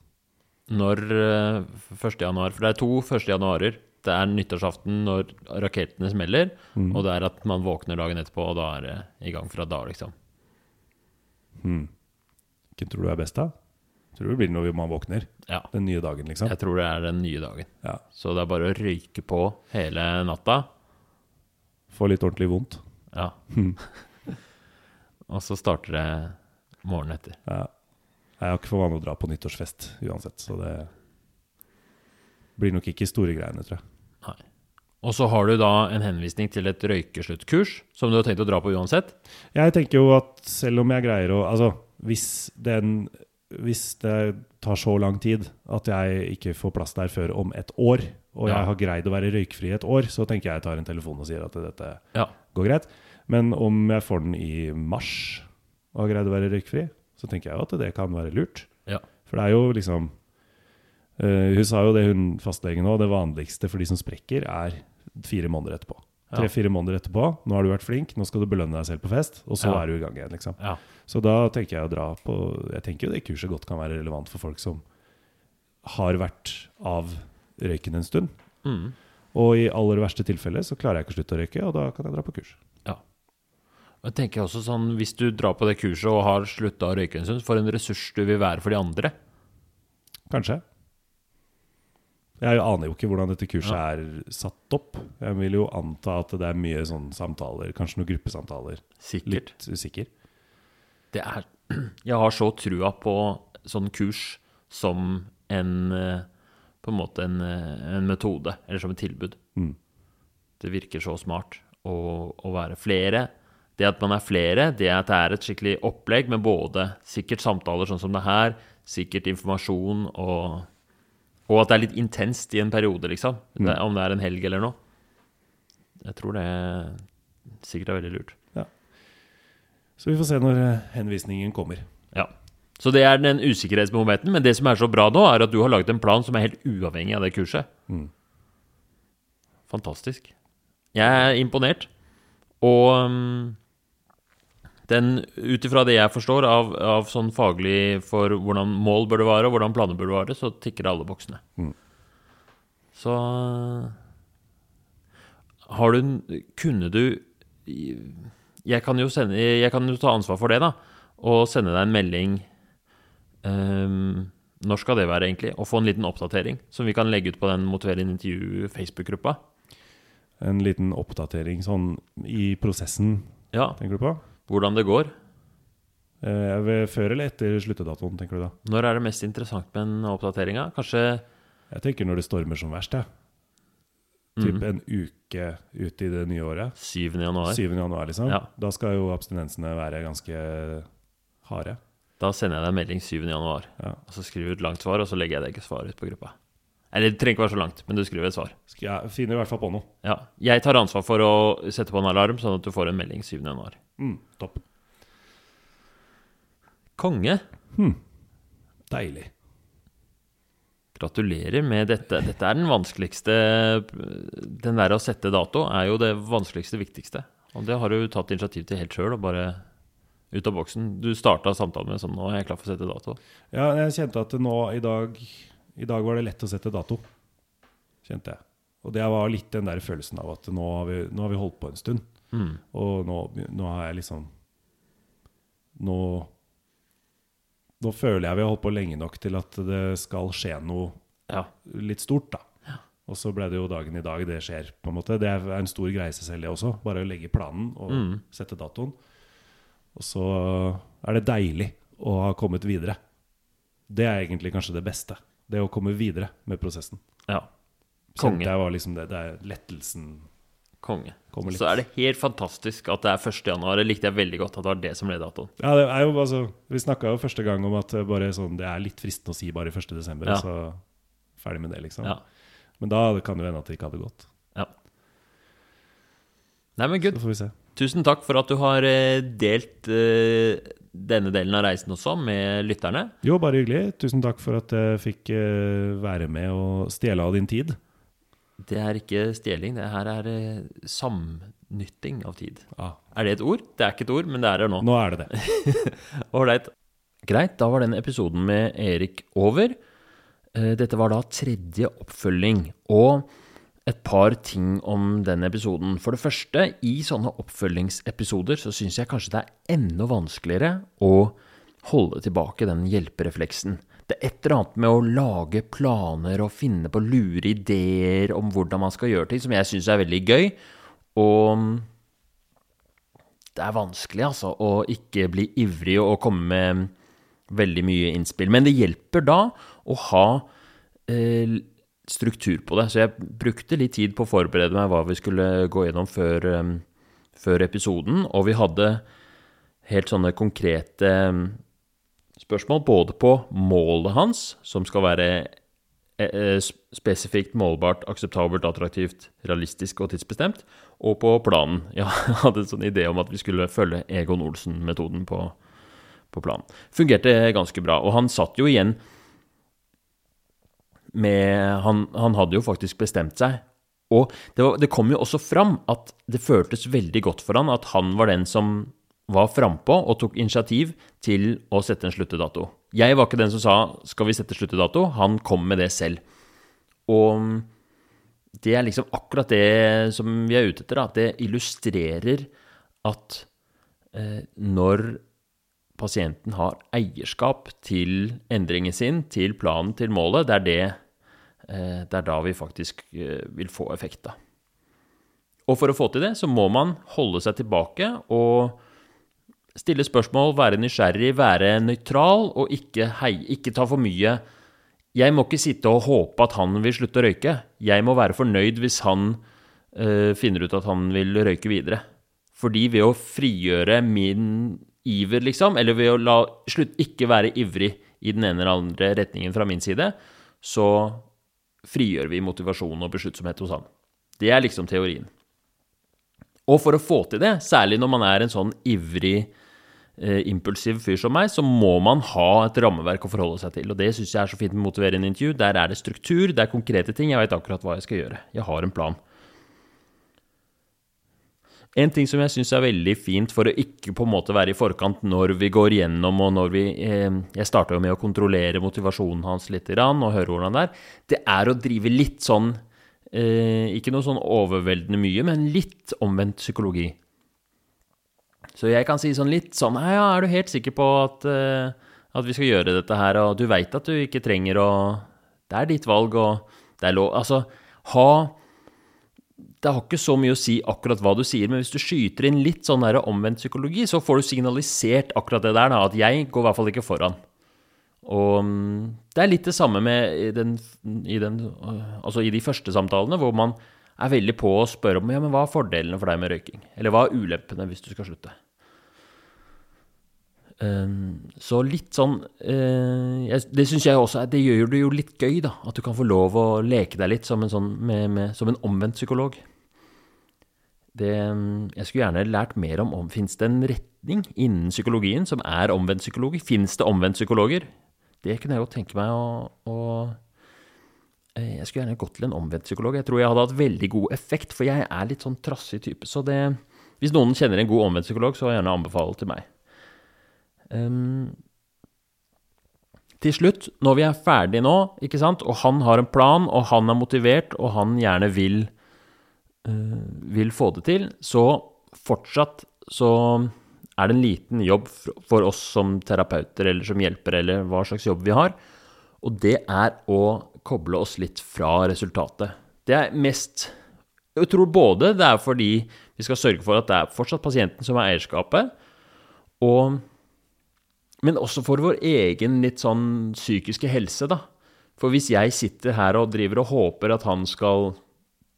Når eh, 1. januar For det er to 1. januarer. Det er nyttårsaften når rakettene smeller, Mm. og det er at man våkner dagen etterpå, og da er det i gang fra da, liksom. Hmm. Hvem tror du er best, da? Tror du det blir når man våkner? Ja. Den nye dagen, liksom? Jeg tror det er den nye dagen. Ja. Så det er bare å røyke på hele natta. Få litt ordentlig vondt. Ja. Mm. og så starter det morgenen etter. Ja. Jeg har ikke for vane å dra på nyttårsfest uansett, så det blir nok ikke store greiene, tror jeg. Og så har du da en henvisning til et røykesluttkurs som du har tenkt å dra på uansett. Jeg tenker jo at selv om jeg greier å Altså, hvis, den, hvis det tar så lang tid at jeg ikke får plass der før om et år, og Ja. jeg har greid å være røykfri et år, så tenker jeg jeg tar en telefon og sier at dette Ja. går greit. Men om jeg får den i mars og har greid å være røykfri, så tenker jeg jo at det kan være lurt. Ja. For det er jo liksom uh, Hun sa jo det, hun fastlegen òg, det vanligste for de som sprekker, er fire måneder etterpå. Ja. Tre-fire måneder etterpå. Nå har du vært flink, nå skal du belønne deg selv på fest, og så Ja. er du i gang igjen, liksom. Ja. Så da tenker jeg å dra på Jeg tenker jo det kurset godt kan være relevant for folk som har vært av røyken en stund. Mm. Og i aller verste tilfelle så klarer jeg ikke å slutte å røyke, og da kan jeg dra på kurs. Og Jeg tenker også sånn, Hvis du drar på det kurset og har slutta å røyke en stund, for en ressurs du vil være for de andre. Kanskje. Jeg aner jo ikke hvordan dette kurset Ja. er satt opp. Jeg vil jo anta at det er mye sånn samtaler, kanskje noen gruppesamtaler. Sikkert. Litt usikker. Det er, jeg har så trua på sånn kurs som en eh, På en måte en, eh, en metode, eller som et tilbud. Mm. Det virker så smart å, å være flere. Det at man er flere, det at det er et skikkelig opplegg med både sikkert samtaler sånn som det her, sikkert informasjon og Og at det er litt intenst i en periode, liksom. Mm. Om det er en helg eller noe. Jeg tror det sikkert er veldig lurt. Så vi får se når eh, henvisningen kommer. Ja. Så det er den usikkerhetsmomenten. Men det som er så bra nå, er at du har laget en plan som er helt uavhengig av det kurset. Mm. Fantastisk. Jeg er imponert. Og um, ut ifra det jeg forstår av, av sånn faglig for hvordan mål bør det være, og hvordan planer bør det være, så tikker alle boksene. Mm. Så har du Kunne du jeg kan, sende, jeg kan jo ta ansvar for det, da. Og sende deg en melding um, Når skal det være, egentlig? Og få en liten oppdatering som vi kan legge ut på den Motiverende intervju-Facebook-gruppa? En liten oppdatering sånn i prosessen, Ja, tenker du på? Hvordan det går. Eh, før eller etter sluttedatoen, tenker du da? Når er det mest interessant med en oppdatering? Kanskje Jeg tenker når det stormer som verst, jeg. Typ mm, en uke ut i det nye året. 7. januar. 7. januar, liksom. Ja. Da skal jo abstinensene være ganske harde. Da sender jeg deg en melding 7. januar. Ja. Og så skriver du et langt svar, og så legger jeg deg ikke svar ut på gruppa. Eller det trenger ikke være så langt, men du skriver et svar. Skal jeg finner i hvert fall på noe. Ja. Jeg tar ansvar for å sette på en alarm, sånn at du får en melding 7. januar. Mm, topp. Konge. Deilig. Gratulerer med dette. Dette er den vanskeligste Den der å sette dato er jo det vanskeligste, viktigste. Og det har du tatt initiativ til helt sjøl, og bare ut av boksen. Du starta samtalen med sånn Nå er jeg klar for å sette dato. Ja, jeg kjente at nå i dag I dag var det lett å sette dato. Kjente jeg. Og det var litt den der følelsen av at nå har vi, nå har vi holdt på en stund. Mm. Og nå, nå har jeg liksom Nå Nå føler jeg vi har holdt på lenge nok til at det skal skje noe Ja. litt stort, da. Og så ble det jo dagen i dag det skjer, på en måte. Det er en stor greie i seg selv, det også. Bare å legge planen og Mm. sette datoen. Og så er det deilig å ha kommet videre. Det er egentlig kanskje det beste. Det å komme videre med prosessen. ja. Konge. Det var liksom det. Det er lettelsen Konge. Så er det helt fantastisk at det er 1. januar. Det likte jeg veldig godt at det var det som ble datoen. Ja, det er jo altså Vi snakka jo første gang om at bare sånn, det er litt fristende å si bare 1. desember, Ja. så ferdig med det, liksom. Ja. Men da kan det jo hende at det ikke hadde gått. ja. Nei, men Så good. får vi se. Tusen takk for at du har eh, delt eh, denne delen av reisen også med lytterne. Jo, bare hyggelig. Tusen takk for at jeg fikk eh, være med og stjele av din tid. Det er ikke stjeling, det her er samnytting av tid. Ah. Er det et ord? Det er ikke et ord, men det er det nå. nå er det det. Ålreit. Greit, da var den episoden med Erik over. Dette var da tredje oppfølging. Og et par ting om den episoden. For det første, i sånne oppfølgingsepisoder så syns jeg kanskje det er enda vanskeligere å holde tilbake den hjelperefleksen. Det er et eller annet med å lage planer og finne på lure ideer om hvordan man skal gjøre ting, som jeg syns er veldig gøy. Og det er vanskelig, altså, å ikke bli ivrig og komme med veldig mye innspill. Men det hjelper da å ha eh, struktur på det. Så jeg brukte litt tid på å forberede meg hva vi skulle gå gjennom før, eh, før episoden. Og vi hadde helt sånne konkrete eh, spørsmål både på målet hans, som skal være eh, eh, spesifikt, målbart, akseptabelt, attraktivt, realistisk og tidsbestemt, og på planen. Jeg hadde en sånn idé om at vi skulle følge Egon Olsen-metoden på, på planen. Fungerte ganske bra, og han satt jo igjen med Han, han hadde jo faktisk bestemt seg. Og det, var, det kom jo også fram at det føltes veldig godt for han at han var den som var frampå og tok initiativ til å sette en sluttedato. Jeg var ikke den som sa 'skal vi sette sluttedato', han kom med det selv. Og det er liksom akkurat det som vi er ute etter, at det illustrerer at eh, når pasienten har eierskap til endringen sin, til planen, til målet, det er det det er da vi faktisk eh, vil få effekt, da. Og for å få til det, så må man holde seg tilbake og stille spørsmål, være nysgjerrig, være nøytral og ikke, hei, ikke ta for mye Jeg må ikke sitte og håpe at han vil slutte å røyke. Jeg må være fornøyd hvis han eh, finner ut at han vil røyke videre. Fordi ved å frigjøre min iver, liksom, eller ved å la slutt ikke være ivrig i den ene eller andre retningen fra min side, så frigjør vi motivasjon og besluttsomhet hos han. Det er liksom teorien. Og for å få til det, særlig når man er en sånn ivrig, eh, impulsiv fyr som meg, så må man ha et rammeverk å forholde seg til. Og det syns jeg er så fint med motiverende intervju. Der er det struktur, det er konkrete ting. Jeg veit akkurat hva jeg skal gjøre. Jeg har en plan. En ting som jeg syns er veldig fint for å ikke på en måte være i forkant når vi går gjennom, og når vi eh, Jeg starta jo med å kontrollere motivasjonen hans litt og høre hvordan det er. Det er å drive litt sånn eh, Ikke noe sånn overveldende mye, men litt omvendt psykologi. Så jeg kan si sånn litt sånn Ja, er du helt sikker på at, eh, At vi skal gjøre dette her, og du veit at du ikke trenger å Det er ditt valg, og det er lov Altså, ha Det har ikke så mye å si akkurat hva du sier, men hvis du skyter inn litt sånn der omvendt psykologi, så får du signalisert akkurat det der, da, at jeg går i hvert fall ikke foran. Og mm, det er litt det samme med i, den, i, den, altså i de første samtalene, hvor man er veldig på å spørre om ja, men hva er fordelene for deg med røyking? Eller hva er ulempene hvis du skal slutte? Um, så litt sånn uh, jeg, Det syns jeg også Det gjør det jo litt gøy, da. At du kan få lov å leke deg litt som en, sånn, med, med, som en omvendt psykolog. Det, jeg skulle gjerne lært mer om om Fins det en retning innen psykologien som er omvendt psykologi? Fins det omvendt psykologer? Det kunne jeg godt tenke meg å, å eh, Jeg skulle gjerne gått til en omvendt psykolog. Jeg tror jeg hadde hatt veldig god effekt, for jeg er litt sånn trassig type. Så det, hvis noen kjenner en god omvendt psykolog, så gjerne anbefale til meg. Um, til slutt, når vi er ferdige nå, ikke sant, og han har en plan, og han er motivert, og han gjerne vil, vil få det til, så fortsatt så er det en liten jobb for oss som terapeuter eller som hjelpere, eller hva slags jobb vi har. Og det er å koble oss litt fra resultatet. Det er mest Jeg tror både det er fordi vi skal sørge for at det er fortsatt pasienten som er eierskapet, og, men også for vår egen litt sånn psykiske helse, da. For hvis jeg sitter her og driver og håper at han skal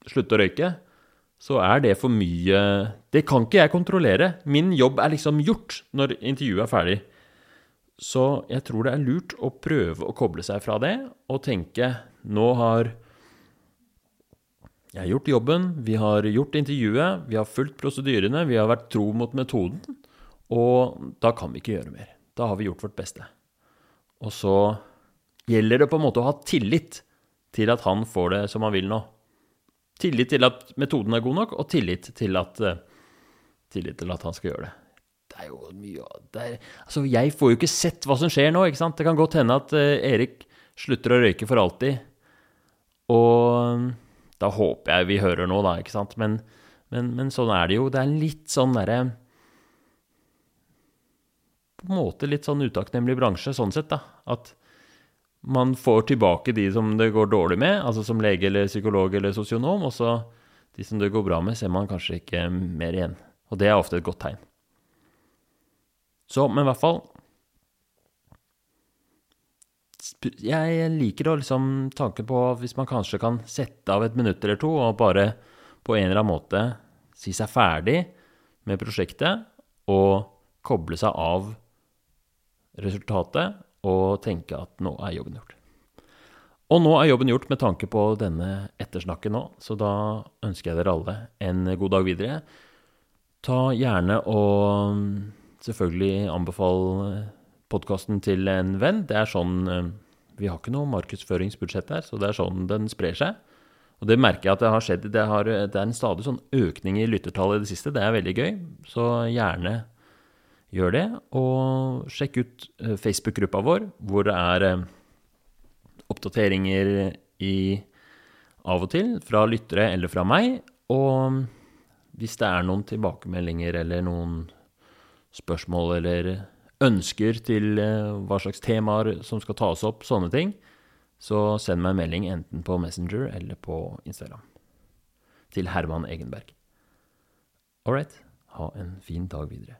slutte å røyke, så er det for mye Det kan ikke jeg kontrollere. Min jobb er liksom gjort når intervjuet er ferdig. Så jeg tror det er lurt å prøve å koble seg fra det og tenke Nå har jeg gjort jobben, vi har gjort intervjuet, vi har fulgt prosedyrene, vi har vært tro mot metoden, og da kan vi ikke gjøre mer. Da har vi gjort vårt beste. Og så gjelder det på en måte å ha tillit til at han får det som han vil nå. Tillit til at metoden er god nok, og tillit til at, eh, tillit til at han skal gjøre det. Det er jo mye er, Altså, jeg får jo ikke sett hva som skjer nå, ikke sant? Det kan godt hende at uh, Erik slutter å røyke for alltid. Og mm, da håper jeg vi hører nå, da, ikke sant? Men, men, men sånn er det jo. Det er litt sånn derre På en måte litt sånn utakknemlig bransje, sånn sett, da. At man får tilbake de som det går dårlig med, altså som lege eller psykolog eller sosionom, og så de som det går bra med, ser man kanskje ikke mer igjen. Og det er ofte et godt tegn. Så, men i hvert fall Jeg liker å liksom tanken på hvis man kanskje kan sette av et minutt eller to og bare på en eller annen måte si seg ferdig med prosjektet og koble seg av resultatet og tenke at nå er jobben gjort. Og nå er jobben gjort med tanke på denne ettersnakken nå, så da ønsker jeg dere alle en god dag videre. Ta gjerne og selvfølgelig anbefale podkasten til en venn. Det er sånn Vi har ikke noe markedsføringsbudsjett her, så det er sånn den sprer seg. Og det merker jeg at det har skjedd. Det, har, det er en stadig sånn økning i lyttertallet i det siste. Det er veldig gøy. Så gjerne gjør det. Og sjekk ut eh, Facebook-gruppa vår, hvor det er eh, oppdateringer i av og til fra lyttere eller fra meg. Og hvis det er noen tilbakemeldinger eller noen spørsmål eller ønsker til eh, hva slags temaer som skal tas opp, sånne ting, så send meg en melding enten på Messenger eller på Instagram. Til Herman Egenberg. All right. Ha en fin dag videre.